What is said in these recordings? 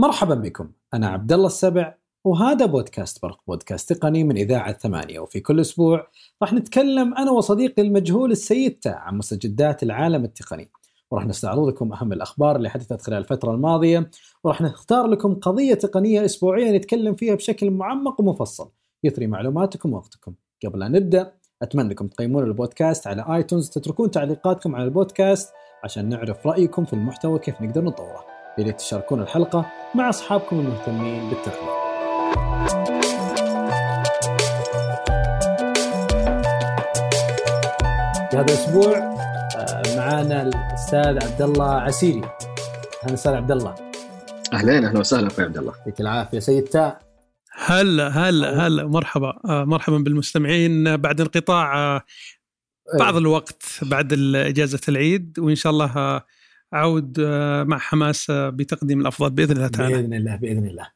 مرحبا بكم. أنا عبد الله السبع وهذا بودكاست برق بودكاست تقني من إذاعة ثمانية. وفي كل أسبوع راح نتكلم أنا وصديقي المجهول السيد تاع عن مستجدات العالم التقني. وراح نستعرض لكم أهم الأخبار اللي حدثت خلال الفترة الماضية وراح نختار لكم قضية تقنية أسبوعية نتكلم فيها بشكل معمق ومفصل. يثري معلوماتكم ووقتكم. قبل أن نبدأ أتمنى أنكم تقيمون البودكاست على آيتونز تتركون تعليقاتكم على البودكاست عشان نعرف رأيكم في المحتوى كيف نقدر نطوره. يا ريت تشاركون الحلقة مع أصحابكم المهتمين بالتقنية. في هذا الأسبوع آه، معانا الأستاذ عبد الله عسيري. أهلا أستاذ عبد الله أهلين أهلا وسهلا أخوي عبد الله يعطيك العافية. سيد تاء. هلا هلا هلا. مرحبا. آه، مرحبا بالمستمعين. بعد انقطاع آه، بعض الوقت بعد اجازه العيد وإن شاء الله أعود آه، مع حماس آه، بتقديم الأفضل بإذن الله تعالى. بإذن الله بإذن الله.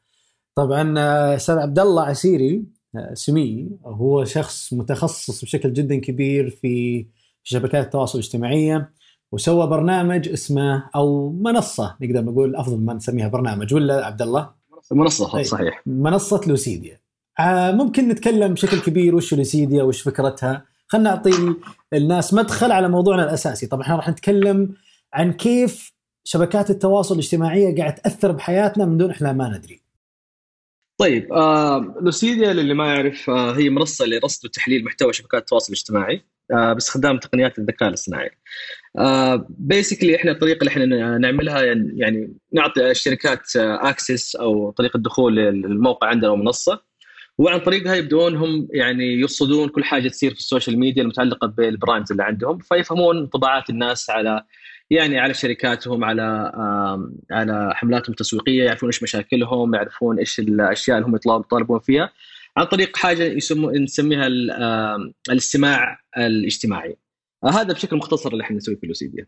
طبعا آه، أستاذ عبد الله عسيري سمي هو شخص متخصص بشكل جدا كبير في شبكات التواصل الاجتماعية وسوى برنامج اسمه أو منصة نقدر نقول أفضل ما نسميها برنامج ولا عبد الله؟ منصة أي. صحيح. منصة لوسيديا. ممكن نتكلم بشكل كبير وش لوسيديا وش فكرتها؟ خلينا نعطي الناس مدخل على موضوعنا الأساسي. طبعا إحنا راح نتكلم عن كيف شبكات التواصل الاجتماعية قاعد تأثر بحياتنا من دون إحنا ما ندري طيب آه لوسيديا للي ما يعرف آه هي منصة لرصد وتحليل محتوى شبكات التواصل الاجتماعي آه باستخدام تقنيات الذكاء الاصطناعي. آه basically إحنا الطريقة اللي إحنا نعملها يعني, يعني نعطي الشركات access أو طريقة دخول للموقع عندنا أو منصة وعن طريقها يبدون هم يعني يرصدون كل حاجة تصير في ال social media المتعلقة بال brands اللي عندهم فيفهمون انطباعات الناس على يعني على شركاتهم على على حملاتهم التسويقية يعرفون إيش مشاكلهم يعرفون إيش الأشياء اللي هم يطالبون فيها عن طريق حاجة يسمو نسميها الاستماع الاجتماعي. آه، هذا بشكل مختصر اللي إحنا نسويه في لوسيديا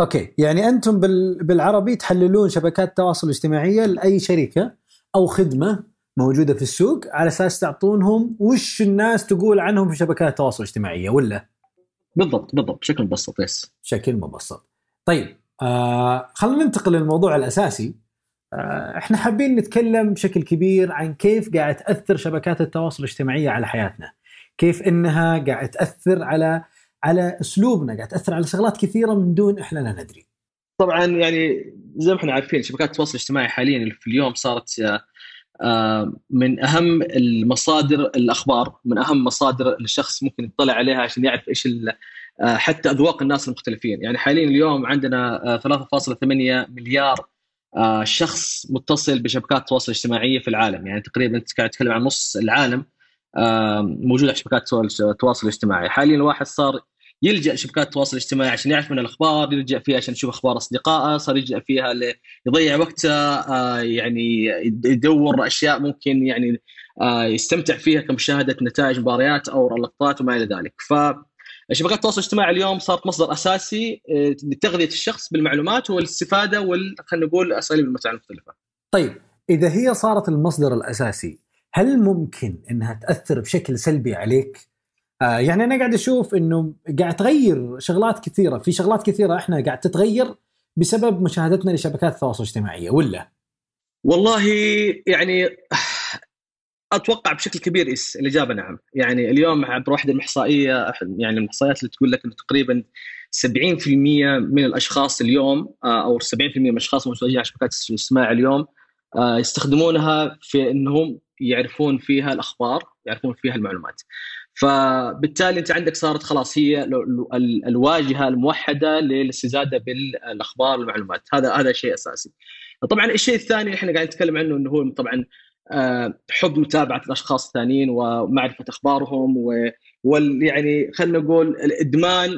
okay. يعني أنتم بال... بالعربي تحللون شبكات التواصل الاجتماعيه لأي شركة أو خدمة موجودة في السوق على أساس تعطونهم وش الناس تقول عنهم في شبكات التواصل الاجتماعية ولا؟ بالضبط بالضبط. بشكل مبسط يس. بشكل مبسط. طيب آه خلينا ننتقل للموضوع الأساسي. آه إحنا حابين نتكلم بشكل كبير عن كيف قاعد تأثر شبكات التواصل الاجتماعيه على حياتنا. كيف إنها قاعد تأثر على على أسلوبنا، قاعد تأثر على شغلات كثيرة من دون إحنا لا ندري. طبعا يعني زي ما إحنا عارفين شبكات التواصل الاجتماعي حاليا في اليوم صارت آه، آه، من أهم المصادر الأخبار من أهم مصادر الشخص ممكن يطلع عليها عشان يعرف إيش حتى أذواق الناس المختلفين. يعني حاليا اليوم عندنا آه، 3.8 مليار آه، شخص متصل بشبكات التواصل الاجتماعيه في العالم. يعني تقريبا أنت قاعد تتكلم عن نص العالم آه، موجود على شبكات التواصل الاجتماعي حاليا الواحد صار يلجأ شبكات التواصل الاجتماعي عشان يعرف من الأخبار يلجأ فيها عشان يشوف أخبار أصدقائه صار يلجأ فيها ل- يضيع وقته آه، يعني يدور أشياء ممكن يعني آه، يستمتع فيها كمشاهدة نتائج مباريات أو لقطات وما إلى ذلك. فشبكات التواصل الاجتماعي اليوم صارت مصدر أساسي آه، لتغذية الشخص بالمعلومات والاستفادة وال خلينا نقول أساليب المتعه المختلفة طيب إذا هي صارت المصدر الأساسي، هل ممكن إنها تأثر بشكل سلبي عليك؟ آه يعني أنا قاعد أشوف إنه قاعد تغير شغلات كثيرة، في شغلات كثيرة إحنا قاعد تتغير بسبب مشاهدتنا لشبكات التواصل الاجتماعيه ولا؟ والله يعني أتوقع بشكل كبير إس الإجابة؟ نعم. يعني اليوم عبر واحدة الاحصائيه يعني الإحصائيات اللي تقول لك إنه تقريبا 70% من الأشخاص اليوم آه، أو 70% من الأشخاص المتواجدين على شبكات الاجتماع اليوم آه، يستخدمونها في إنهم يعرفون فيها الأخبار يعرفون فيها المعلومات. فبالتالي أنت عندك صارت خلاص هي ال- ال- الواجهة الموحدة للاستزادة بالأخبار والمعلومات. هذا هذا شيء أساسي. طبعا الشيء الثاني اللي إحنا قاعد نتكلم عنه إنه هو طبعا حب متابعة الأشخاص الثانيين ومعرفة أخبارهم و- وال يعني خلينا نقول الإدمان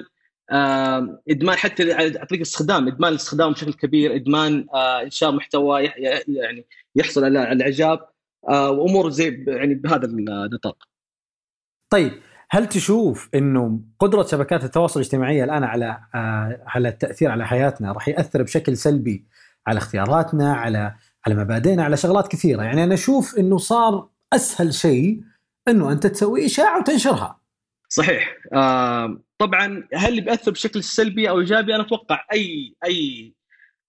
آه، إدمان حتى على طريق الاستخدام إدمان الاستخدام بشكل كبير إدمان آه، إنشاء محتوى يعني يحصل على الإعجاب آه، وأمور زي يعني بهذا النطاق. طيب هل تشوف إنه قدرة شبكات التواصل الاجتماعي الآن على آه على التأثير على حياتنا راح يأثر بشكل سلبي على اختياراتنا على على مبادئنا على شغلات كثيرة، يعني أنا أشوف إنه صار أسهل شيء إنه أنت تسوي إشاعة وتنشرها. صحيح. آه، طبعا هل بيأثر بشكل سلبي أو إيجابي؟ أنا أتوقع أي أي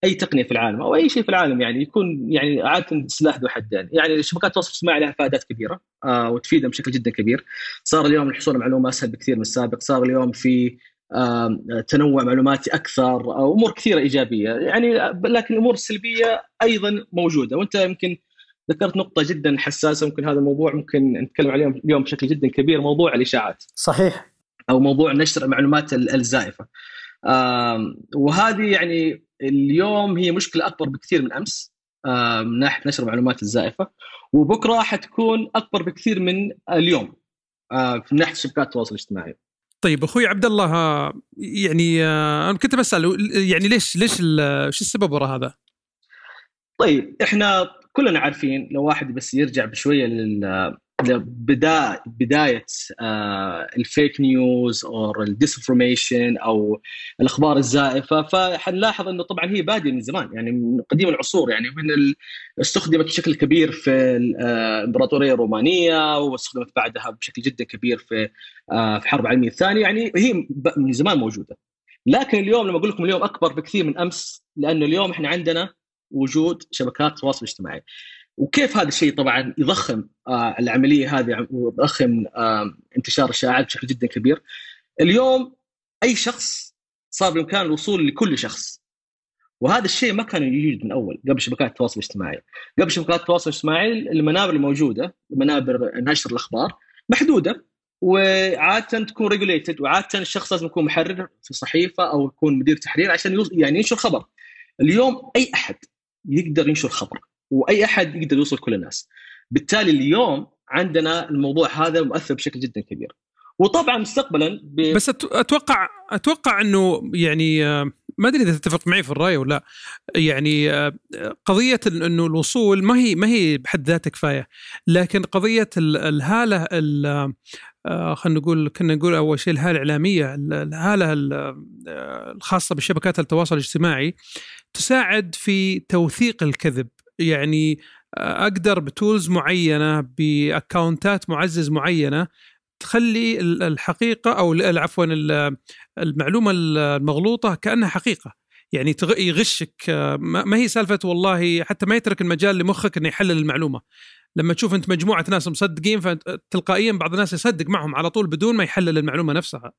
أي تقنية في العالم أو أي شيء في العالم يعني يكون يعني عادة سلاح ذو حدين، يعني شبكات التواصل الاجتماعي لها فائدات كبيرة آه وتفيدهم بشكل جدا كبير، صار اليوم الحصول على معلومة أسهل بكثير من السابق، صار اليوم في تنوع معلوماتي أكثر أمور كثيرة إيجابية، يعني لكن الأمور السلبية أيضا موجودة وأنت يمكن ذكرت نقطة جدا حساسة ممكن هذا الموضوع ممكن نتكلم عليه اليوم بشكل جدا كبير موضوع الإشاعات. صحيح. أو موضوع نشر المعلومات الزائفة. وهذه يعني اليوم هي مشكلة أكبر بكثير من أمس من ناحية نشر المعلومات الزائفة وبكرة حتكون أكبر بكثير من اليوم من ناحية شبكات التواصل الاجتماعي. طيب أخوي عبد الله يعني أنا كنت بسأل يعني ليش ليش شو السبب وراء هذا؟ طيب إحنا كلنا عارفين لو واحد بس يرجع بشوية لل بداية بدايه ال fake news أو ال disinformation أو الأخبار الزائفة. فحنلاحظ إنه طبعا هي بادية من زمان يعني من قديم العصور يعني من استخدمت بشكل كبير في الامبراطوريه الرومانيه واستخدمت بعدها بشكل جدا كبير في في الحرب العالمية الثانية. يعني هي من زمان موجودة. لكن اليوم لما أقول لكم اليوم أكبر بكثير من أمس لأنه اليوم إحنا عندنا وجود شبكات التواصل الاجتماعي وكيف هذا الشيء طبعا يضخم آه العملية هذه ويضخم آه انتشار الشائعات بشكل جدا كبير. اليوم أي شخص صار بإمكان الوصول لكل شخص. وهذا الشيء ما كان يوجد من أول قبل شبكات التواصل الاجتماعي. قبل شبكات التواصل الاجتماعي المنابر الموجودة منابر نشر الأخبار محدودة وعادة تكون ريجوليتد وعادة الشخص لازم يكون محرر في صحيفه أو يكون مدير تحرير عشان يعني ينشر خبر. اليوم أي أحد يقدر ينشر خبر وأي أحد يقدر يوصل كل الناس. بالتالي اليوم عندنا الموضوع هذا مؤثر بشكل جدا كبير. وطبعا مستقبلا ب... بس أتوقع أتوقع إنه يعني ما أدري إذا تتفق معي في الرأي ولا لا. يعني قضية إنه الوصول ما هي ما هي بحد ذاتها كفاية. لكن قضية الهالة خلينا نقول كنا نقول أول شيء الهالة الإعلامية الهالة الخاصة بشبكات التواصل الاجتماعي تساعد في توثيق الكذب. يعني أقدر بتولز معينة باكونتات معزز معينة تخلي الحقيقة أو عفوا المعلومة المغلوطة كأنها حقيقة. يعني يغشك ما هي سالفة والله حتى ما يترك المجال لمخك إنه يحلل المعلومة. لما تشوف أنت مجموعة ناس مصدقين فتلقائيا بعض الناس يصدق معهم على طول بدون ما يحلل المعلومة نفسها.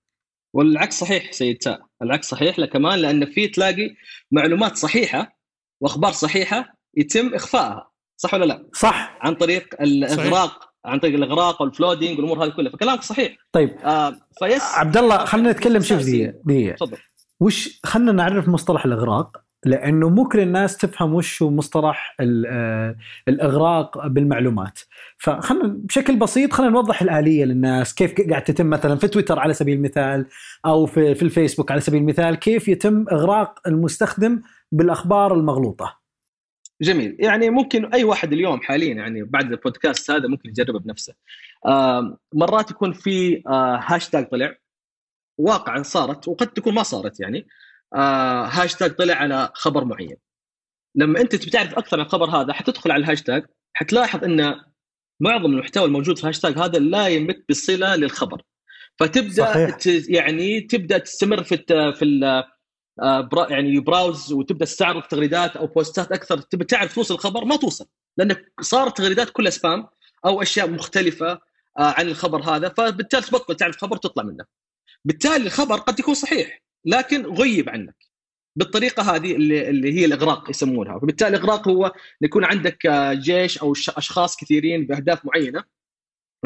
والعكس صحيح سيد العكس صحيح لا كمان لأن في تلاقي معلومات صحيحة وأخبار صحيحة يتم إخفائها صح ولا لا؟ صح. عن طريق الإغراق صحيح. عن طريق الإغراق وال flooding والأمور هذه كلها فكلامك صحيح. طيب. آه face عبد الله خلينا نتكلم شوف دقيقة دقيقة. تفضل. وش خلينا نعرف مصطلح الإغراق لأنه مو كل الناس تفهم وش هو مصطلح الإغراق بالمعلومات. فخلنا بشكل بسيط خلينا نوضح الآلية للناس كيف قاعد تتم مثلا في تويتر على سبيل المثال أو في في الفيسبوك على سبيل المثال كيف يتم إغراق المستخدم بالأخبار المغلوطة. جميل. يعني ممكن أي واحد اليوم حاليا يعني بعد البودكاست هذا ممكن يجربه بنفسه. آه مرات يكون في آه هاشتاج طلع واقعا صارت وقد تكون ما صارت يعني. آه هاشتاج طلع على خبر معين. لما أنت تبي تعرف أكثر عن الخبر هذا حتدخل على الهاشتاج حتلاحظ إن معظم المحتوى الموجود في الهاشتاج هذا لا يمت بصلة للخبر. فتبدأ صحيح. يعني تبدأ تستمر في في يعني يبراوز وتبدأ تستعرض تغريدات أو بوستات أكثر تبي تعرف توصل الخبر ما توصل لأنك صارت تغريدات كلها سبام أو أشياء مختلفة عن الخبر هذا فبالتالي تبطل تعرف خبر تطلع منه. بالتالي الخبر قد يكون صحيح لكن غيب عنك بالطريقة هذه اللي, اللي هي الإغراق يسمونها. فبالتالي الإغراق هو يكون عندك جيش أو أشخاص كثيرين بأهداف معينة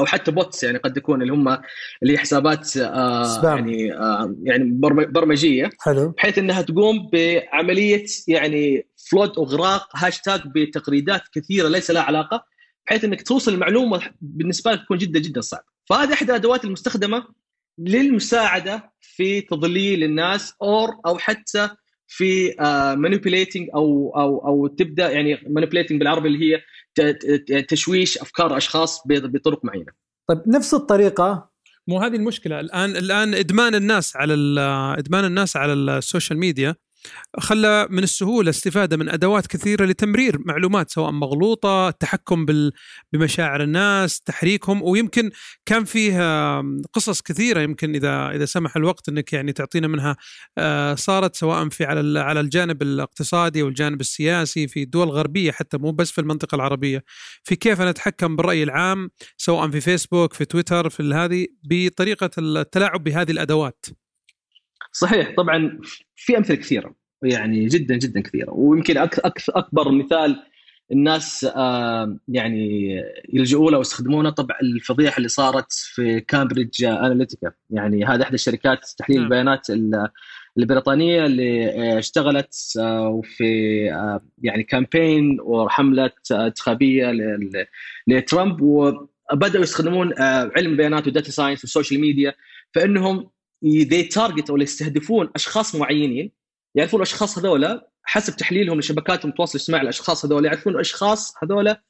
أو حتى bots يعني قد يكون اللي هم اللي حسابات آه يعني آه يعني برمجية. حلو. بحيث إنها تقوم بعملية يعني flood اغراق هاشتاج بتغريدات كثيرة ليس لها علاقة بحيث إنك توصل المعلومة بالنسبة لك تكون جدا جدا صعب. فهذه احد الأدوات المستخدمة للمساعدة في تضليل الناس or أو حتى في manipulating أو أو أو تبدأ يعني manipulating بالعربي اللي هي تشويش أفكار أشخاص بطرق معينة. طيب نفس الطريقة مو هذه المشكلة الان الآن إدمان الناس على إدمان الناس على ال social media خلى من السهولة استفادة من أدوات كثيرة لتمرير معلومات سواء مغلوطة، التحكم. بمشاعر الناس، تحريكهم ويمكن كان فيه قصص كثيرة يمكن إذا إذا سمح الوقت إنك يعني تعطينا منها آه، صارت سواء في على على الجانب الاقتصادي والجانب السياسي في الدول الغربيه حتى مو بس في المنطقة العربية، في كيف نتحكم بالرأي العام سواء في فيسبوك في تويتر في هذه بطريقة التلاعب بهذه الأدوات. صحيح طبعا في أمثلة كثيرة يعني جدا جدا كثيرة. ويمكن أكبر مثال الناس يعني يلجؤوا له ويستخدمونه طبعا الفضيحة اللي صارت في كامبريدج اناليتيكا يعني هذه إحدى الشركات تحليل نعم. البيانات البريطانية اللي اشتغلت آه، في آه، يعني campaign وحمله انتخابية لترامب وبدأوا يستخدمون آه، علم البيانات وال data science وال social media فإنهم they target أو يستهدفون أشخاص معينين يعرفون الأشخاص هذولا حسب تحليلهم لشبكاتهم التواصل الاجتماعي الأشخاص هذول يعرفون الأشخاص هذولا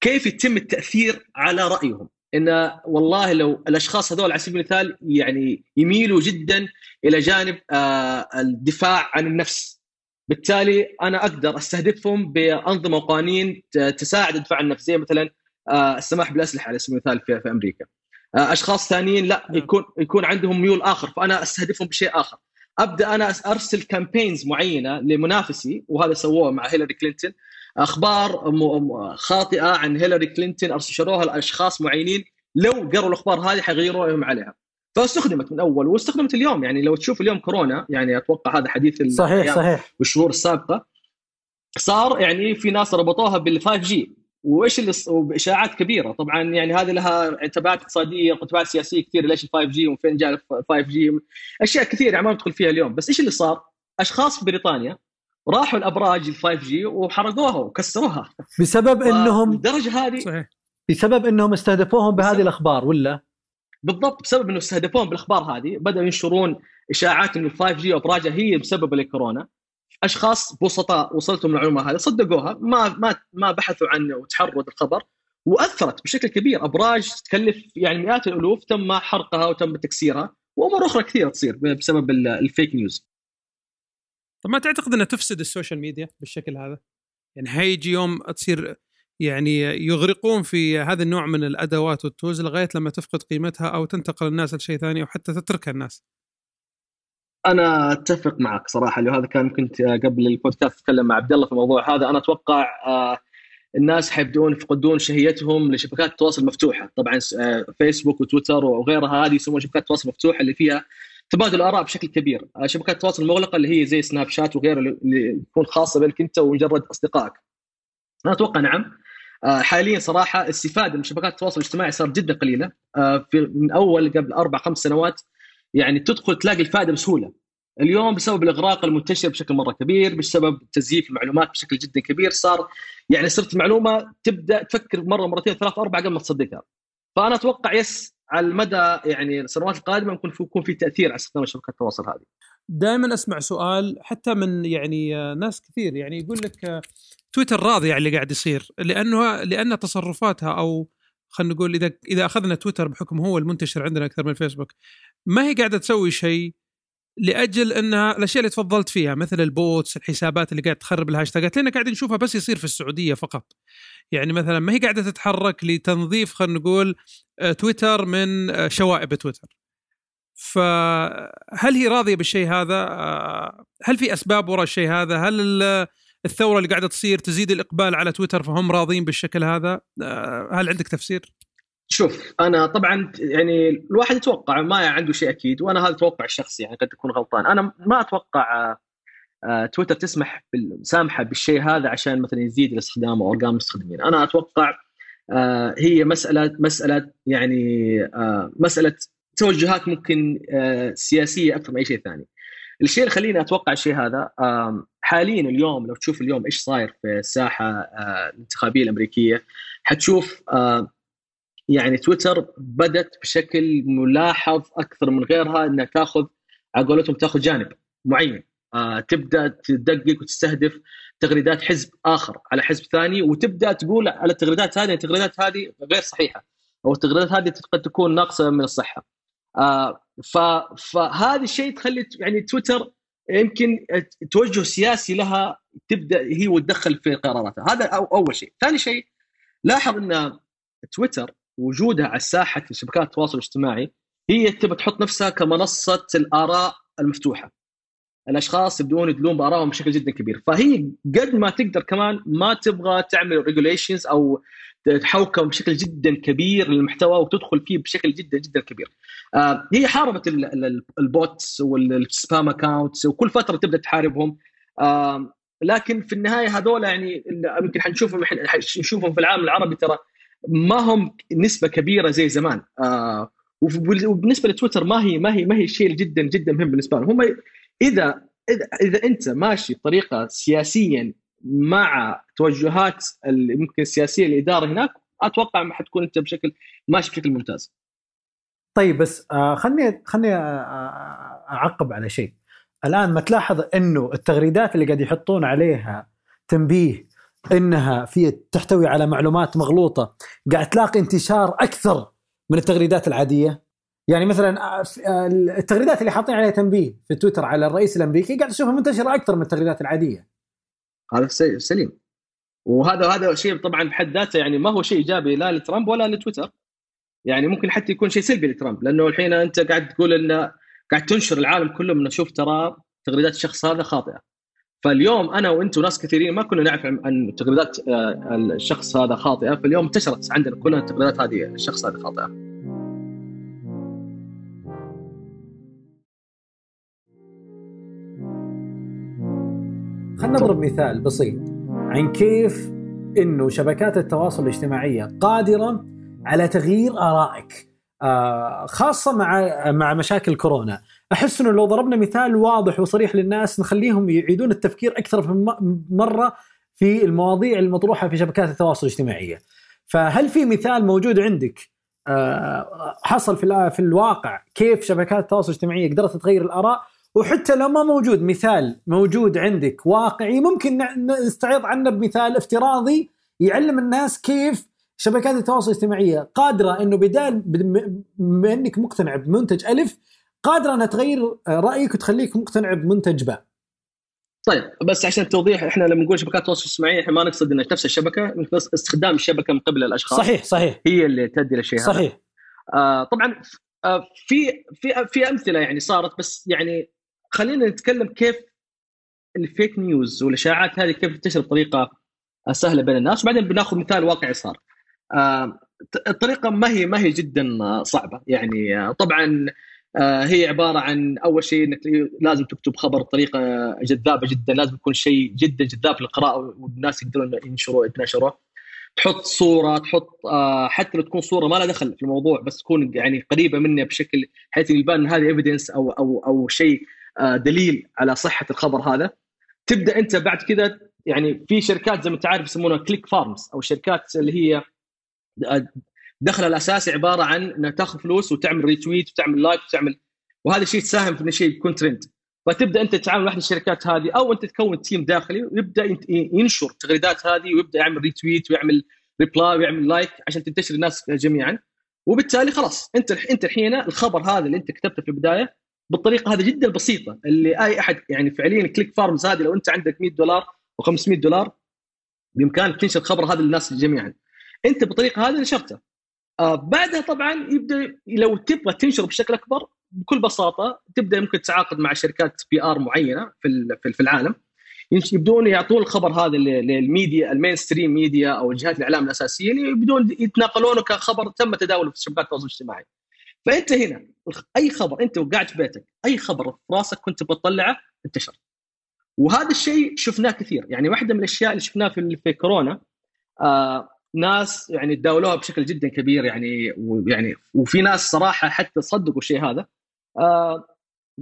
كيف يتم التأثير على رأيهم. إن والله لو الأشخاص هذول على سبيل المثال يعني يميلوا جدا إلى جانب آه الدفاع عن النفس. بالتالي أنا أقدر أستهدفهم بأنظمة وقوانين تساعد الدفاع عن النفس زي مثلا آه السماح بالأسلحة على سبيل المثال في, أمريكا. أشخاص ثانيين لا نعم. يكون يكون عندهم ميول آخر فأنا أستهدفهم بشيء آخر. أبدأ أنا أرسل campaigns معينة لمنافسي وهذا سووه مع هيلاري كلينتون أخبار خاطئة عن هيلاري كلينتون أرسلوها لأشخاص معينين. لو قروا الأخبار هذه حيغيروا رأيهم عليها. فاستخدمت من أول واستخدمت اليوم. يعني لو تشوف اليوم كورونا يعني أتوقع هذا حديث صحيح صحيح. والشهور السابقة صار يعني في ناس ربطوها بال 5G وإيش اللي اشاعات كبيرة طبعا يعني هذه لها تبعات اقتصادية وتبعات سياسية كثير ليش ال 5G ومن فين جاء ال 5G أشياء كثيرة يعني ما ندخل فيها اليوم بس إيش اللي صار؟ أشخاص في بريطانيا راحوا الابراج ال 5G وحرقوها وكسروها بسبب انهم الدرجه هذه صحيح. بسبب إنهم استهدفوهم بهذه الأخبار ولا؟ بالضبط بسبب انه استهدفوهم بالأخبار هذه بدأوا ينشرون إشاعات انه ال 5 جي وأبراجها هي مسببه لكورونا أشخاص بسطاء وصلتهم المعلومه هذه صدقوها ما ما ما بحثوا عنه وتحروا الخبر وأثرت بشكل كبير أبراج تكلف يعني مئات الألوف تم حرقها وتم تكسيرها وأمور أخرى كثيرة تصير بسبب الفيك نيوز. طب ما تعتقد إنها تفسد ال social media بالشكل هذا؟ يعني هيجي يوم تصير يعني يغرقون في هذا النوع من الأدوات وال tools لغاية لما تفقد قيمتها أو تنتقل الناس لشيء ثاني أو حتى تتركها الناس. أنا أتفق معك صراحة لهذا كان كنت قبل البودكاست أتكلم مع عبد الله في الموضوع هذا. أنا أتوقع آه، الناس حيبدون يفقدون شهيتهم لشبكات التواصل المفتوحه طبعا آه، فيسبوك وتويتر وغيرها هذه يسمونها شبكات التواصل المفتوحه اللي فيها تبادل اراء بشكل كبير. آه، شبكات التواصل المغلقه اللي هي زي سناب شات وغيرها اللي تكون خاصة بك أنت ومجرد أصدقائك. أنا أتوقع نعم. حاليا صراحة الاستفاده من شبكات التواصل الاجتماعي صارت جدا قليله في من أول قبل أربع خمس سنوات يعني تدخل تلاقي الفائدة بسهولة اليوم بسبب الإغراق المنتشر بشكل مرة كبير بسبب تزييف المعلومات بشكل جدا كبير صار يعني صرت المعلومة تبدأ تفكر مرة مرتين ثلاث أربع قبل ما تصدقها فأنا أتوقع yes على المدى يعني السنوات القادمة ممكن يكون في تأثير على استخدام شبكات التواصل هذه. دائما أسمع سؤال حتى من يعني ناس كثير يعني يقول لك تويتر راضي على اللي قاعد يصير لأنه لأن تصرفاتها أو خلينا نقول إذا إذا أخذنا تويتر بحكم هو المنتشر عندنا أكثر من فيسبوك ما هي قاعدة تسوي شيء لأجل إنها الأشياء اللي تفضلت فيها مثل ال bots الحسابات اللي قاعد تخرب الهاشتاجات لأن قاعد نشوفها بس يصير في السعودية فقط. يعني مثلا ما هي قاعدة تتحرك لتنظيف خلينا نقول آه، تويتر من آه، شوائب تويتر. فهل هي راضية بالشيء هذا؟ آه، هل في أسباب وراء الشيء هذا؟ هل الثورة اللي قاعدة تصير تزيد الإقبال على تويتر فهم راضين بالشكل هذا. هل عندك تفسير؟ شوف أنا طبعا يعني الواحد يتوقع ما عنده شيء أكيد وأنا هذا توقع الشخصي يعني قد اكون غلطان. أنا ما أتوقع آه، تويتر تسمح سامحه بالشيء هذا عشان مثلا يزيد الاستخدام أو أرقام المستخدمين. أنا أتوقع آه، هي مسألة مسألة يعني آه، مسألة توجهات ممكن سياسية أكثر من أي شيء ثاني. الشيء اللي خليني أتوقع الشيء هذا حاليا اليوم لو تشوف اليوم إيش صاير في الساحة الانتخابية الأمريكية حتشوف يعني تويتر بدت بشكل ملاحظ أكثر من غيرها إنها تاخذ على قولتهم تاخذ جانب معين آه تبدأ تدقق وتستهدف تغريدات حزب آخر على حزب ثاني وتبدأ تقول على التغريدات هذه التغريدات هذه غير صحيحة أو التغريدات هذه قد تكون ناقصة من الصحة. آه فهذا الشيء تخلي يعني تويتر يمكن توجه سياسي لها تبدأ هي وتدخل في قراراتها. هذا أول شيء. ثاني شيء لاحظ أن تويتر وجودها على الساحة في شبكات التواصل الاجتماعي هي تبى تحط نفسها كمنصة الآراء المفتوحة. الأشخاص يبدون يدلون بآرائهم بشكل جدا كبير. فهي قد ما تقدر كمان ما تبغى تعمل regulations أو تحوكم بشكل جدا كبير للمحتوى وتدخل فيه بشكل جدا جدا كبير. آه هي حاربت ال bots وال spam accounts وكل فترة تبدأ تحاربهم. آه لكن في النهاية هذول يعني يمكن حنشوفهم حنشوفهم في العالم العربي ترى ما هم نسبة كبيرة زي زمان. آه وبالنسبة لتويتر ما هي ما هي ما هي شيء جدا جدا مهم بالنسبة لهم. هم إذا إذا إذا أنت ماشي بطريقه سياسيا مع توجهات ممكن السياسية الإدارة هناك أتوقع ما حتكون أنت بشكل ماشي بشكل ممتاز. طيب بس آه خلني خلني آه, آه، أعقب على شيء. الآن ما تلاحظ إنه التغريدات اللي قاعد يحطون عليها تنبيه إنها في تحتوي على معلومات مغلوطة قاعد تلاقي انتشار أكثر من التغريدات العادية يعني مثلا آه، آه، التغريدات اللي حاطين عليها تنبيه في تويتر على الرئيس الأمريكي قاعد أشوفها منتشرة أكثر من التغريدات العادية. هذا سليم. وهذا هذا شيء طبعا بحد ذاته يعني ما هو شيء إيجابي لا لترامب ولا لتويتر. يعني ممكن حتى يكون شيء سلبي لترامب لأنه الحين أنت قاعد تقول إن قاعد تنشر العالم كله من شوف ترى تغريدات الشخص هذا خاطئة. فاليوم أنا وانت وناس كثيرين ما كنا نعرف عن تغريدات آه، الشخص هذا خاطئة. فاليوم انتشرت عندنا كلنا التغريدات هذه الشخص هذا خاطئة. نضرب مثال بسيط عن كيف إنه شبكات التواصل الاجتماعية قادرة على تغيير آرائك آه خاصة مع مع مشاكل كورونا. أحس إنه لو ضربنا مثال واضح وصريح للناس نخليهم يعيدون التفكير أكثر من مرة في المواضيع المطروحة في شبكات التواصل الاجتماعية. فهل في مثال موجود عندك آه حصل في في الواقع كيف شبكات التواصل الاجتماعي قدرت تغير الآراء؟ وحتى لو ما موجود مثال موجود عندك واقعي ممكن نستعيض عنه بمثال افتراضي يعلم الناس كيف شبكات التواصل الاجتماعية قادرة إنه بدال بما إنك مقتنع بمنتج ألف قادرة إنها تغير رأيك وتخليك مقتنع بمنتج باء. طيب بس عشان توضيح إحنا لما نقول شبكات التواصل الاجتماعي إحنا ما نقصد ان نفس الشبكة بس استخدام الشبكة من قبل الأشخاص. صحيح صحيح. هي اللي تؤدي للشيء هذا. صحيح. آه طبعا آه في في في أمثلة يعني صارت بس يعني خلينا نتكلم كيف الفيك نيوز والإشاعات هذه كيف تنتشر بطريقة سهلة بين الناس وبعدين بناخذ مثال واقعي صار. آه الطريقة ما هي ما هي جدا صعبة يعني آه طبعا آه هي عبارة عن أول شيء إنك لازم تكتب خبر بطريقة جذابة جدا لازم يكون شيء جدا جذاب للقراءة والناس يقدرون ينشروه يتنشروه تحط صورة تحط حتى لو تكون صورة ما لها دخل في الموضوع بس تكون يعني قريبة مني بشكل حيث يبان هذه ايفيدنس أو أو أو شيء دليل على صحة الخبر هذا. تبدأ أنت بعد كذا يعني في شركات زي ما أنت عارف يسمونها click farms أو شركات اللي هي آه، دخلها الاساسي عبارة عن إنها تاخذ فلوس وتعمل retweet وتعمل like وتعمل وهذا الشيء تساهم في ان الشيء يكون ترند فتبدأ أنت تتعامل مع واحد الشركات هذه أو أنت تكون team داخلي ويبدأ ينشر التغريدات هذه ويبدأ يعمل retweet ويعمل reply ويعمل like عشان تنتشر الناس جميعا. وبالتالي خلاص أنت أنت الحين الخبر هذا اللي أنت كتبته في البداية بالطريقة هذه جدا بسيطة. اللي أي أحد يعني فعليا click farms هذه لو أنت عندك 100 دولار و500 دولار بإمكانك تنشر الخبر هذا للناس جميعا. أنت بالطريقة هذه نشرته. آه بعدها طبعا يبدأ لو تبغى تنشر بشكل أكبر بكل بساطة تبدأ ممكن تتعاقد مع شركات PR معينة في في العالم. يبدون يعطون الخبر هذا لل media ال mainstream media أو جهات الإعلام الأساسية يبدون يتناقلونه كخبر تم تداوله في شبكات التواصل الاجتماعي. فأنت هنا أي خبر أنت وقاعد في بيتك أي خبر في راسك كنت بتطلعه انتشر. وهذا الشيء شفناه كثير. يعني واحدة من الأشياء اللي شفناها في في كورونا آه ناس يعني تداولوها بشكل جدا كبير يعني ويعني وفي ناس صراحة حتى صدقوا الشيء هذا. آه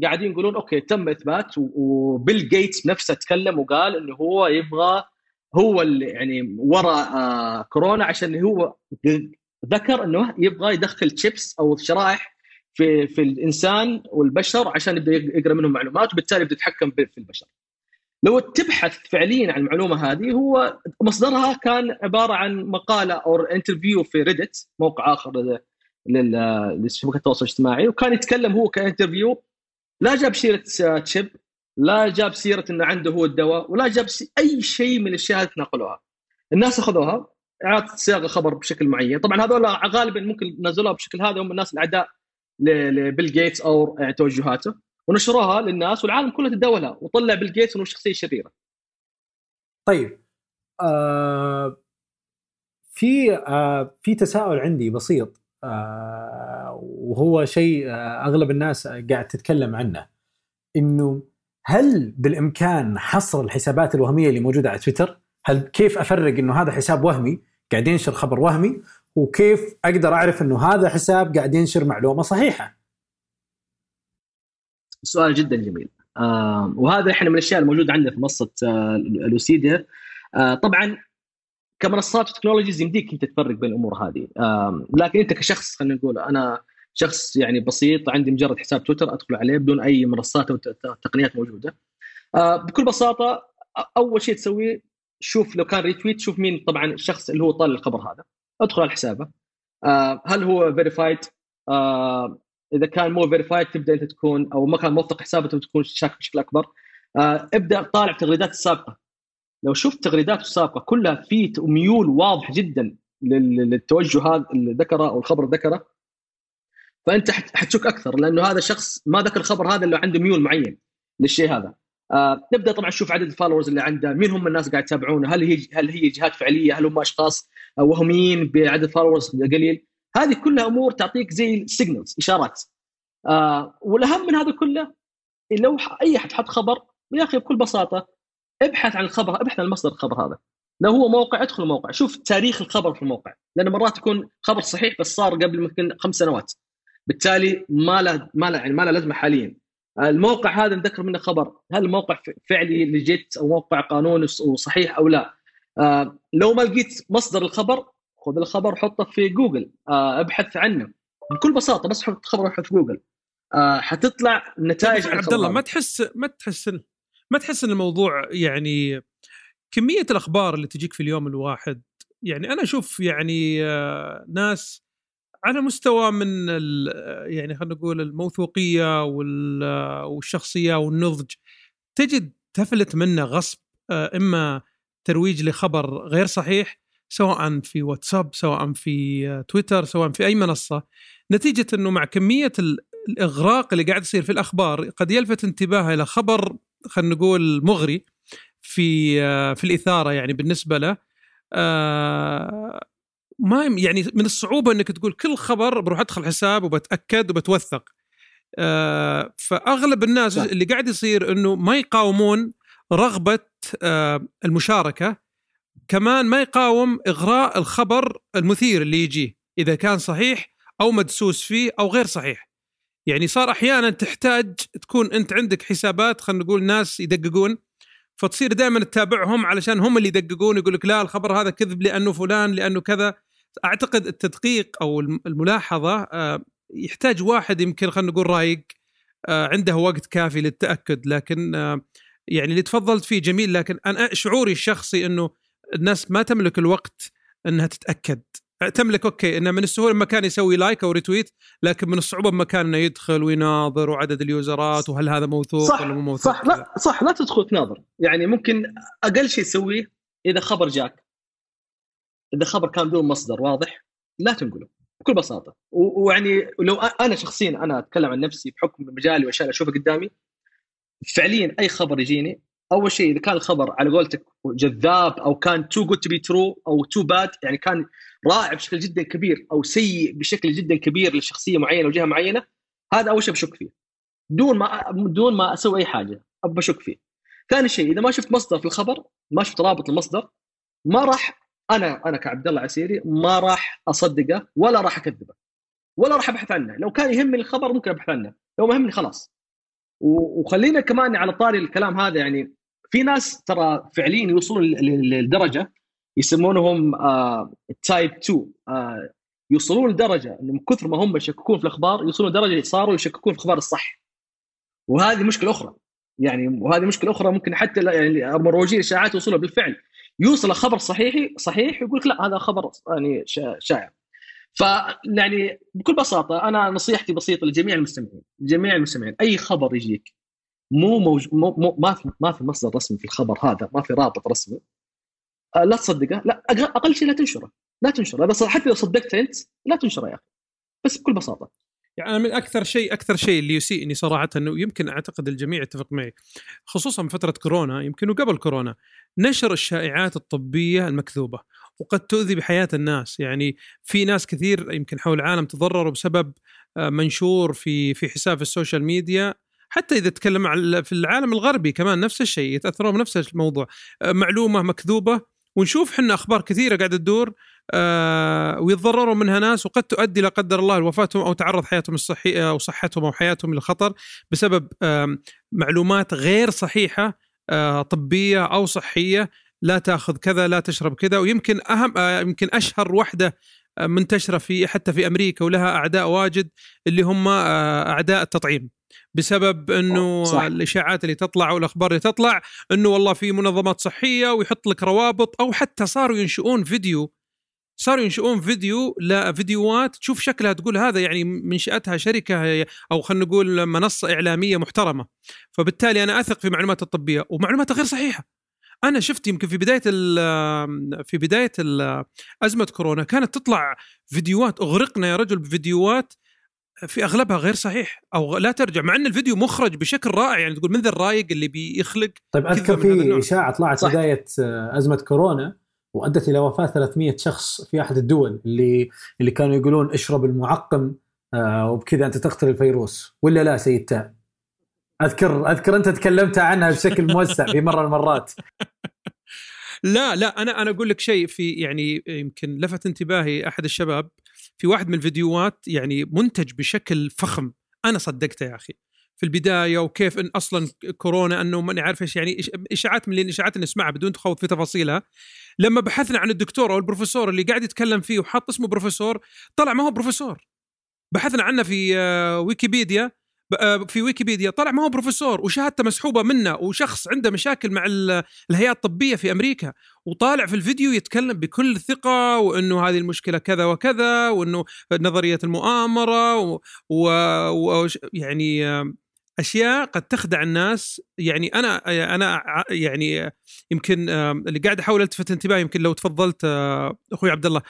قاعدين يقولون okay تم إثبات وبيل جيتس نفسه تكلم وقال إنه هو يبغى هو اللي يعني وراء آه كورونا عشان هو ذكر إنه يبغى يدخل تشيبس أو شرائح في في الإنسان والبشر عشان يبدأ يقرأ منهم معلومات وبالتالي يبدأ يتحكم في البشر. لو تبحث فعليا عن المعلومة هذه هو مصدرها كان عبارة عن مقالة أو interview في Reddit موقع آخر لشبكة التواصل الاجتماعي وكان يتكلم هو ك interview لا جاب سيرة chip لا جاب سيرة إنه عنده هو الدواء ولا جاب أي شيء من الأشياء اللي تناقلوها الناس أخذوها إعادة صياغة خبر بشكل معين طبعا هذول غالبا ممكن نزلوها بشكل هذا هم الناس الأعداء لبيل جيتس أو توجهاته ونشروها للناس والعالم كله تداولها وطلع بيل جيتس إنه شخصية شريرة. طيب آه في آه في تساؤل عندي بسيط آه وهو شيء آه أغلب الناس قاعد تتكلم عنه إنه هل بالإمكان حصر الحسابات الوهمية اللي موجودة على تويتر؟ هل كيف أفرق إنه هذا حساب وهمي قاعد ينشر خبر وهمي؟ وكيف أقدر أعرف إنه هذا حساب قاعد ينشر معلومة صحيحة؟ سؤال جدا جميل. آه وهذا إحنا من الأشياء الموجودة عندنا في منصة آه لوسيديا. آه طبعا كمنصات وتكنولوجيز يمديك أنت تفرق بين الأمور هذه. آه لكن أنت كشخص خلينا نقول أنا شخص يعني بسيط عندي مجرد حساب تويتر ادخل عليه بدون أي منصات أو تقنيات موجودة. آه بكل بساطة أول شيء تسويه شوف لو كان retweet شوف مين طبعا الشخص اللي هو طال الخبر هذا. ادخل على حسابه. آه هل هو verified آه إذا كان مو verified تبدأ أنت تكون أو ما كان موثق حسابه تكون شاك بشكل أكبر. آه ابدأ طالع تغريدات السابقة. لو شفت تغريداته السابقة كلها في ميول واضح جدا للتوجه هذا اللي ذكره أو الخبر ذكره فأنت حتشك أكثر لأنه هذا شخص ما ذكر الخبر هذا إلا عنده ميول معين للشيء هذا. آه نبدأ طبعا نشوف عدد ال followers اللي عنده مين هم الناس قاعد يتابعونه هل هي هل هي جهات فعلية هل هم أشخاص وهميين بعدد followers قليل؟ هذه كلها أمور تعطيك زي signals إشارات. آه والأهم من هذا كله لو أي أحد حط خبر يا أخي بكل بساطة ابحث عن الخبر ابحث عن مصدر الخبر هذا. لو هو موقع ادخل الموقع شوف تاريخ الخبر في الموقع لأن مرات يكون خبر صحيح بس صار قبل ممكن خمس سنوات. بالتالي ما له ما له يعني ما له لازمة حاليا. الموقع هذا نذكر منه خبر. هل الموقع فعلي لجيت أو موقع قانوني وصحيح أو لا؟ آه لو ما لقيت مصدر الخبر خذ الخبر حطه في جوجل. آه ابحث عنه. بكل بساطة بس حط خبر في جوجل. آه حتطلع نتائج عبد الله ما تحس ما تحس ما تحس إن الموضوع يعني كمية الأخبار اللي تجيك في اليوم الواحد يعني أنا أشوف يعني ناس على مستوى من يعني خلينا نقول الموثوقية والشخصية والنضج تجد تفلت منه غصب آه، إما ترويج لخبر غير صحيح سواء في واتساب سواء في تويتر سواء في أي منصة نتيجة إنه مع كمية الإغراق اللي قاعد يصير في الأخبار قد يلفت انتباهه إلى خبر خلينا نقول مغري في آه، في الإثارة يعني بالنسبة له آه، ما يعني من الصعوبة إنك تقول كل خبر بروح أدخل حساب وبتأكد وبتوثق. آه فأغلب الناس صح. اللي قاعد يصير إنه ما يقاومون رغبة آه المشاركة كمان ما يقاوم إغراء الخبر المثير اللي يجيه إذا كان صحيح أو مدسوس فيه أو غير صحيح. يعني صار أحيانا تحتاج تكون أنت عندك حسابات خلينا نقول ناس يدققون فتصير دائما تتابعهم علشان هم اللي يدققون يقول لك لا الخبر هذا كذب لأنه فلان لأنه كذا. أعتقد التدقيق أو الملاحظة آه، يحتاج واحد يمكن خلينا نقول رايق آه، عنده وقت كافي للتأكد لكن آه، يعني اللي تفضلت فيه جميل لكن أنا شعوري الشخصي إنه الناس ما تملك الوقت إنها تتأكد. تملك okay إنه من السهولة مكان يسوي like أو retweet لكن من الصعوبة بمكان إنه يدخل ويناظر وعدد اليوزرات وهل هذا موثوق صح ولا مو موثوق. صح لا صح لا تدخل تناظر. يعني ممكن أقل شيء تسويه إذا خبر جاك. إذا خبر كان بدون مصدر واضح لا تنقله بكل بساطة. ويعني لو أنا شخصيا أنا أتكلم عن نفسي بحكم مجالي وأشياء أشوفها قدامي فعليا أي خبر يجيني أول شيء إذا كان الخبر على قولتك جذاب أو كان too good to be true أو too bad يعني كان رائع بشكل جدا كبير أو سيء بشكل جدا كبير لشخصية معينة وجهة معينة هذا أول شيء بشك فيه. دون ما دون ما أسوي أي حاجة بشك فيه. ثاني شيء إذا ما شفت مصدر في الخبر ما شفت رابط المصدر ما راح أنا أنا كعبد الله عسيري ما راح أصدقه ولا راح أكذبه ولا راح أبحث عنه. لو كان يهمني الخبر ممكن أبحث عنه. لو ما يهمني خلاص. وخلينا كمان على طاري الكلام هذا يعني في ناس ترى فعليا يوصلون لدرجة يسمونهم تايب آه 2 آه يوصلون لدرجة انه من كثر ما هم يشككون في الأخبار يوصلون لدرجة صاروا يشككون في الأخبار الصح. وهذه مشكلة أخرى. يعني وهذه مشكلة أخرى ممكن حتى يعني مروجين الإشاعات يوصلوا بالفعل. يوصل خبر صحيح صحيح يقول لك لا هذا خبر يعني شائع. فيعني بكل بساطة أنا نصيحتي بسيطة لجميع المستمعين جميع المستمعين أي خبر يجيك مو, موج... مو, مو ما في ما في مصدر رسمي في الخبر هذا ما في رابط رسمي آه لا تصدقه لا أقل شيء لا تنشره لا تنشره. حتى لو صدقت أنت لا تنشره يا أخي. بس بكل بساطة. يعني من أكثر شيء أكثر شيء اللي يسيئني صراحة إنه يمكن أعتقد الجميع يتفق معي خصوصا فترة كورونا يمكن وقبل كورونا نشر الشائعات الطبية المكذوبة وقد تؤذي بحياة الناس. يعني في ناس كثير يمكن حول العالم تضرروا بسبب آه، منشور في في حساب في ال social media. حتى إذا تكلم في العالم الغربي كمان نفس الشيء يتأثرون بنفس الموضوع. آه، معلومة مكذوبة ونشوف إحنا أخبار كثيرة قاعدة تدور ويتضرروا منها ناس وقد تؤدي لا قدر الله لوفاتهم أو تعرض حياتهم الصحيه أو صحتهم أو حياتهم للخطر بسبب آه معلومات غير صحيحة آه طبية أو صحية لا تأخذ كذا لا تشرب كذا ويمكن أهم آه يمكن أشهر وحدة آه، منتشرة في حتى في أمريكا ولها أعداء واجد اللي هم آه، أعداء التطعيم بسبب إنه صح. الإشاعات اللي تطلع والاخبار اللي تطلع إنه والله في منظمات صحية ويحط لك روابط أو حتى صاروا ينشئون فيديو صاروا ينشئون فيديو لا فيديوهات تشوف شكلها تقول هذا يعني منشاتها شركة أو خلينا نقول منصة إعلامية محترمة. فبالتالي أنا أثق في معلومات الطبية ومعلوماتها غير صحيحة. أنا شفت يمكن في بداية في بداية أزمة كورونا كانت تطلع فيديوهات أغرقنا يا رجل بفيديوهات في أغلبها غير صحيح أو لا ترجع مع أن الفيديو مخرج بشكل رائع يعني تقول من ذا الرايق اللي بيخلق طيب أذكر في إشاعة طلعت صح. بداية أزمة كورونا وأدت إلى وفاة 300 شخص في أحد الدول اللي اللي كانوا يقولون اشرب المعقم آه وبكذا أنت تقتل الفيروس. ولا لا سيد تاء؟ اذكر أذكر أنت تكلمت عنها بشكل موسع في مرة من المرات. لا لا أنا أنا أقول لك شيء في يعني يمكن لفت انتباهي أحد الشباب في واحد من الفيديوهات يعني منتج بشكل فخم. أنا صدقته يا أخي. في البداية وكيف إن أصلا كورونا إنه ماني عارف إيش يعني إشاعات من الاشاعات اللي نسمعها بدون تخوض في تفاصيلها. لما بحثنا عن الدكتور أو البروفيسور اللي قاعد يتكلم فيه وحط اسمه بروفيسور طلع ما هو بروفيسور. بحثنا عنه في آه، ويكيبيديا آه، في ويكيبيديا طلع ما هو بروفيسور وشهادته مسحوبة منه وشخص عنده مشاكل مع الهيئات الطبية في أمريكا. وطالع في الفيديو يتكلم بكل ثقة وإنه هذه المشكلة كذا وكذا وإنه نظرية المؤامرة و, و... و... أشياء قد تخدع الناس. يعني أنا أنا يعني يمكن اللي قاعد أحاول ألتفت انتباهي يمكن لو تفضلت آه، أخوي عبد الله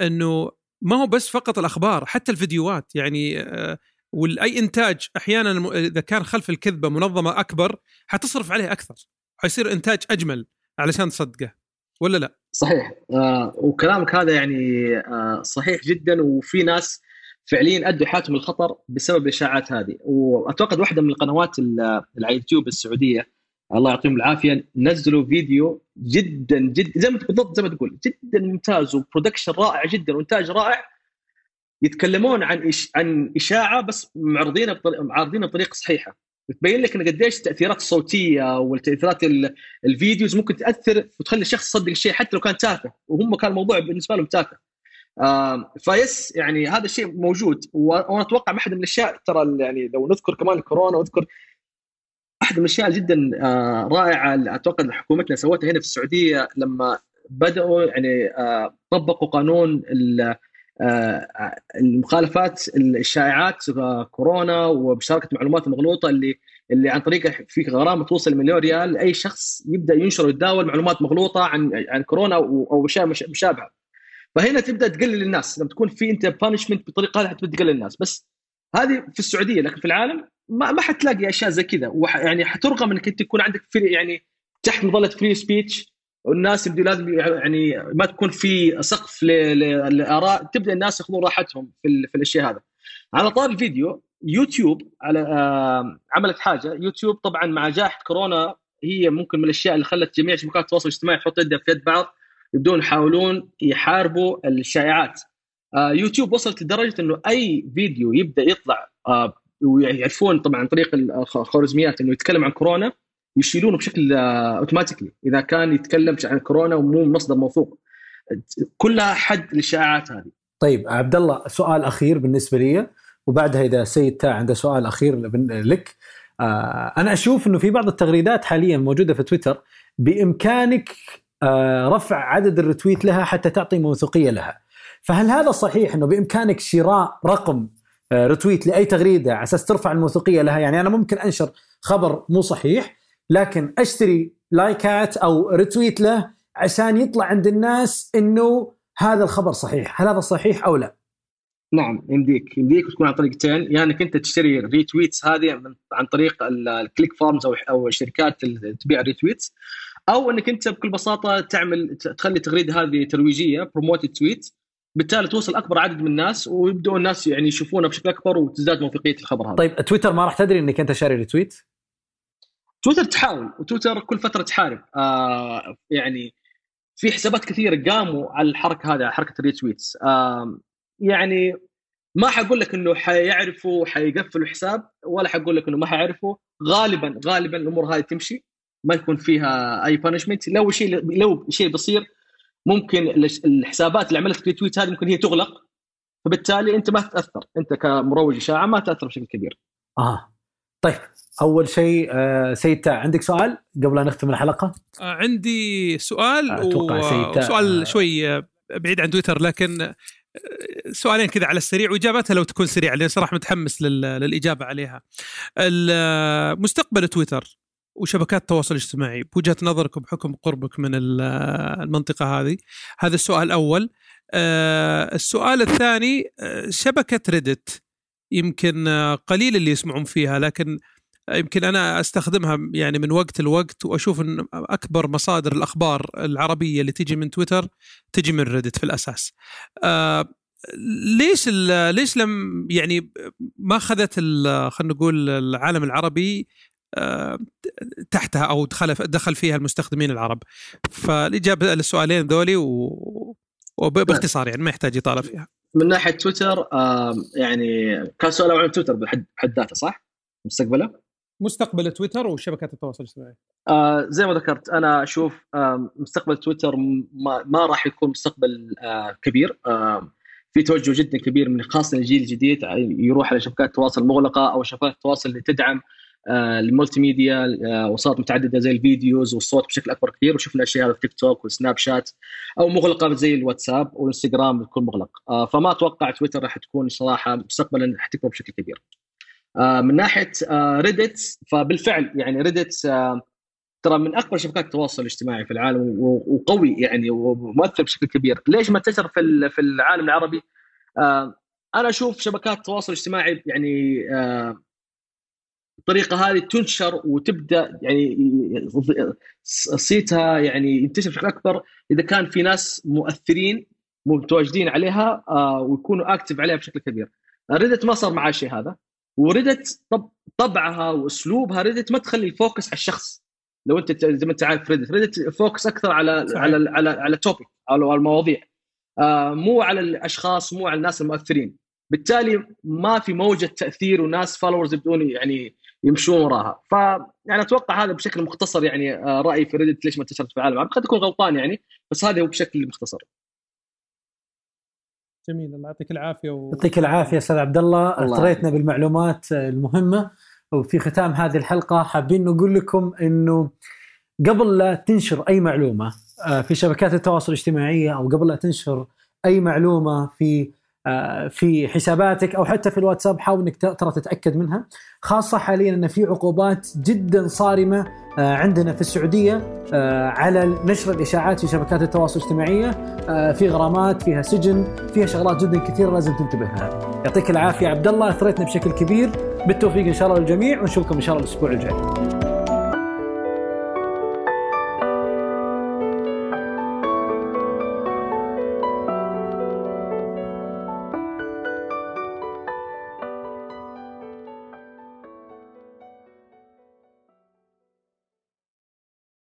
إنه ما هو بس فقط الأخبار حتى الفيديوهات. يعني آه، والأي إنتاج أحيانا إذا كان خلف الكذبة منظمة أكبر حتصرف عليه أكثر. حيصير إنتاج أجمل علشان تصدقه. ولا لا؟ صحيح. آه وكلامك هذا يعني آه صحيح جدا. وفي ناس فعليا أدوا حياتهم الخطر بسبب الإشاعات هذه وأتوقع واحدة من القنوات على اليوتيوب السعودية الله يعطيهم العافية نزلوا فيديو جدا جدا زي ما بالضبط زي ما تقول جدا ممتاز و production رائع جدا وإنتاج رائع يتكلمون عن إش... عن إشاعة بس معرضينها بطريقه معرضينها بطريقة صحيحة تبين لك إن قديش التأثيرات الصوتية والتأثيرات الفيديوز ممكن تأثر وتخلي الشخص يصدق الشيء حتى لو كان تافه وهم كان الموضوع بالنسبة لهم تافه. فيس يعني هذا الشيء موجود وأنا أتوقع واحدة من الأشياء ترى يعني لو نذكر كمان الكورونا ونذكر أحد من الأشياء جدا آه رائعة أتوقع حكومتنا سوتها هنا في السعودية لما بدأوا يعني آه طبقوا قانون آه، المخالفات الشائعات كورونا وبشاركه معلومات المغلوطة اللي اللي عن طريقه في غرامة توصل لمليون ريال لاي شخص يبدأ ينشر ويتداول معلومات مغلوطة عن عن كورونا أو أشياء مشابهة. فهنا تبدأ تقلل الناس لما تكون في أنت punishment بالطريقة هذه تبدا تقلل الناس. بس هذه في السعودية لكن في العالم ما ما حتلاقي أشياء زي كذا. يعني حترغم إنك أنت يكون عندك free يعني تحت مظلة free speech والناس يبدو لازم يعني ما تكون في سقف للاراء تبدأ الناس ياخذون راحتهم في, في الأشياء هذا. على طار الفيديو يوتيوب على آه عملت حاجة. يوتيوب طبعا مع جائحة كورونا هي ممكن من الأشياء اللي خلت جميع شبكات التواصل الاجتماعي تحط يدها في يد بعض. يبدون يحاولون يحاربوا الشائعات. آه يوتيوب وصلت لدرجة إنه أي فيديو يبدأ يطلع آه ويعرفون طبعا عن طريق الخوارزميات إنه يتكلم عن كورونا يشيلونه بشكل أوتوماتيكلي. إذا كان يتكلم عن كورونا ومو مصدر موثوق. كلها حد للشائعات هذه. طيب عبد الله سؤال أخير بالنسبة لي وبعدها إذا سيد تا عنده سؤال أخير لك. آه أنا أشوف إنه في بعض التغريدات حاليا موجودة في تويتر بإمكانك آه رفع عدد الرتويت لها حتى تعطي موثوقية لها. فهل هذا صحيح إنه بإمكانك شراء رقم آه retweet لأي تغريدة على أساس ترفع الموثوقية لها؟ يعني أنا ممكن أنشر خبر مو صحيح لكن أشتري لايكات أو retweet له عشان يطلع عند الناس إنه هذا الخبر صحيح، هل هذا صحيح أو لا؟ نعم يمديك. يمديك تكون عن طريقتين يا يعني إنك أنت تشتري retweets هذه عن طريق ال click farms أو أو الشركات اللي تبيع ال retweets أو إنك أنت بكل بساطة تعمل تخلي تغريدة هذه ترويجية promoted tweet بالتالي توصل أكبر عدد من الناس ويبدأوا الناس يعني يشوفونه بشكل أكبر وتزداد موثوقية الخبر هذا. طيب تويتر ما راح تدري إنك أنت شاري retweet؟ تويتر تحاول وتويتر كل فترة تحارب آه يعني في حسابات كثيرة قاموا على الحركة هذه على حركة ال retweet س آه يعني ما حقول لك إنه حيعرفوا حيقفلوا حساب ولا حقول لك إنه ما حيعرفوا غالبا غالبا الأمور هذه تمشي ما يكون فيها أي punishment لو شيء لو شيء بيصير ممكن الحسابات اللي عملت retweet هذه ممكن هي تغلق. فبالتالي أنت ما تتأثر. أنت كمروج إشاعة ما تاثر بشكل كبير. آه. طيب أول شيء آه سيد عندك سؤال قبل لا نختم الحلقة؟ آه عندي سؤال أتوقع وسؤال شوي آه، بعيد عن تويتر لكن آه، سؤالين كذا على السريع. واجاباتها لو تكون سريعة لأن صراحة متحمس للإجابة عليها. آه، مستقبل تويتر. وشبكات التواصل الاجتماعي. بوجهة نظركم بحكم قربك من المنطقة هذه. هذا السؤال الأول. آه، السؤال الثاني آه، شبكة ريدت يمكن آه، قليل اللي يسمعون فيها لكن يمكن أنا أستخدمها يعني من وقت لوقت وأشوف إن أكبر مصادر الأخبار العربية اللي تجي من تويتر تجي من ريدت في الأساس. ليش ليش لم يعني ما اخذت خلينا نقول العالم العربي تحتها أو دخل دخل فيها المستخدمين العرب. فالإجابة للسؤالين ذولي و... وباختصار يعني ما يحتاج إطالة فيها. من ناحية تويتر يعني كان سؤال عن تويتر بحد بحد ذاته صح؟ مستقبله؟ مستقبل تويتر وشبكات التواصل الاجتماعي. آه زي ما ذكرت أنا أشوف آه مستقبل تويتر ما, ما راح يكون مستقبل آه كبير. آه في توجه جدا كبير من خاصة الجيل الجديد يروح على شبكات التواصل المغلقه أو شبكات التواصل اللي تدعم آه، ال multimedia آه، وسائط متعددة زي ال videos والصوت بشكل أكبر كثير وشفنا الاشياء هذه في تيك توك والسناب شات أو مغلقة زي الواتساب والإنستغرام بتكون مغلق آه، فما أتوقع تويتر راح تكون صراحة مستقبلا حتكبر بشكل كبير. من ناحية ريدت فبالفعل يعني ريدت ترى من أكبر شبكات التواصل الاجتماعي في العالم وقوي يعني ومؤثر بشكل كبير، ليش ما انتشر في في العالم العربي؟ أنا أشوف شبكات التواصل الاجتماعي يعني الطريقة هذه تنشر وتبدأ يعني صيتها يعني ينتشر بشكل أكبر إذا كان في ناس مؤثرين متواجدين عليها آه ويكونوا active عليها بشكل كبير. ريدت ما صار معاه الشيء هذا وريدت طب طبعها وأسلوبها ريدت ما تخلي ال focus على الشخص لو أنت زي ما أنت عارف ريدت ريدت focus أكثر على صحيح. على على على topic على المواضيع آه مو على الأشخاص مو على الناس المؤثرين بالتالي ما في موجة تأثير وناس فولورز يبدون يعني يمشون وراها. ف يعني أتوقع هذا بشكل مختصر يعني آه، رأيي في ريدت ليش ما انتشرت في العالم. العربي قد اكون غلطان يعني بس هذا هو بشكل مختصر. جميل. الله يعطيك العافية و... يعطيك العافية أستاذ عبد الله أثريتنا بالمعلومات المهمة. وفي ختام هذه الحلقة حابين نقول لكم إنه قبل لا تنشر أي معلومة آه، في شبكات التواصل الاجتماعي أو قبل لا تنشر أي معلومة في في حساباتك أو حتى في الواتساب حاول إنك ترى تتأكد منها. خاصة حاليا إن في عقوبات جدا صارمة آه، عندنا في السعودية آه، على نشر الإشاعات في شبكات التواصل الاجتماعية. في غرامات فيها سجن فيها شغلات جدا كثيرة لازم تنتبه لها. يعطيك العافية عبد الله أثريتنا بشكل كبير. بالتوفيق إن شاء الله للجميع ونشوفكم إن شاء الله الأسبوع الجاي.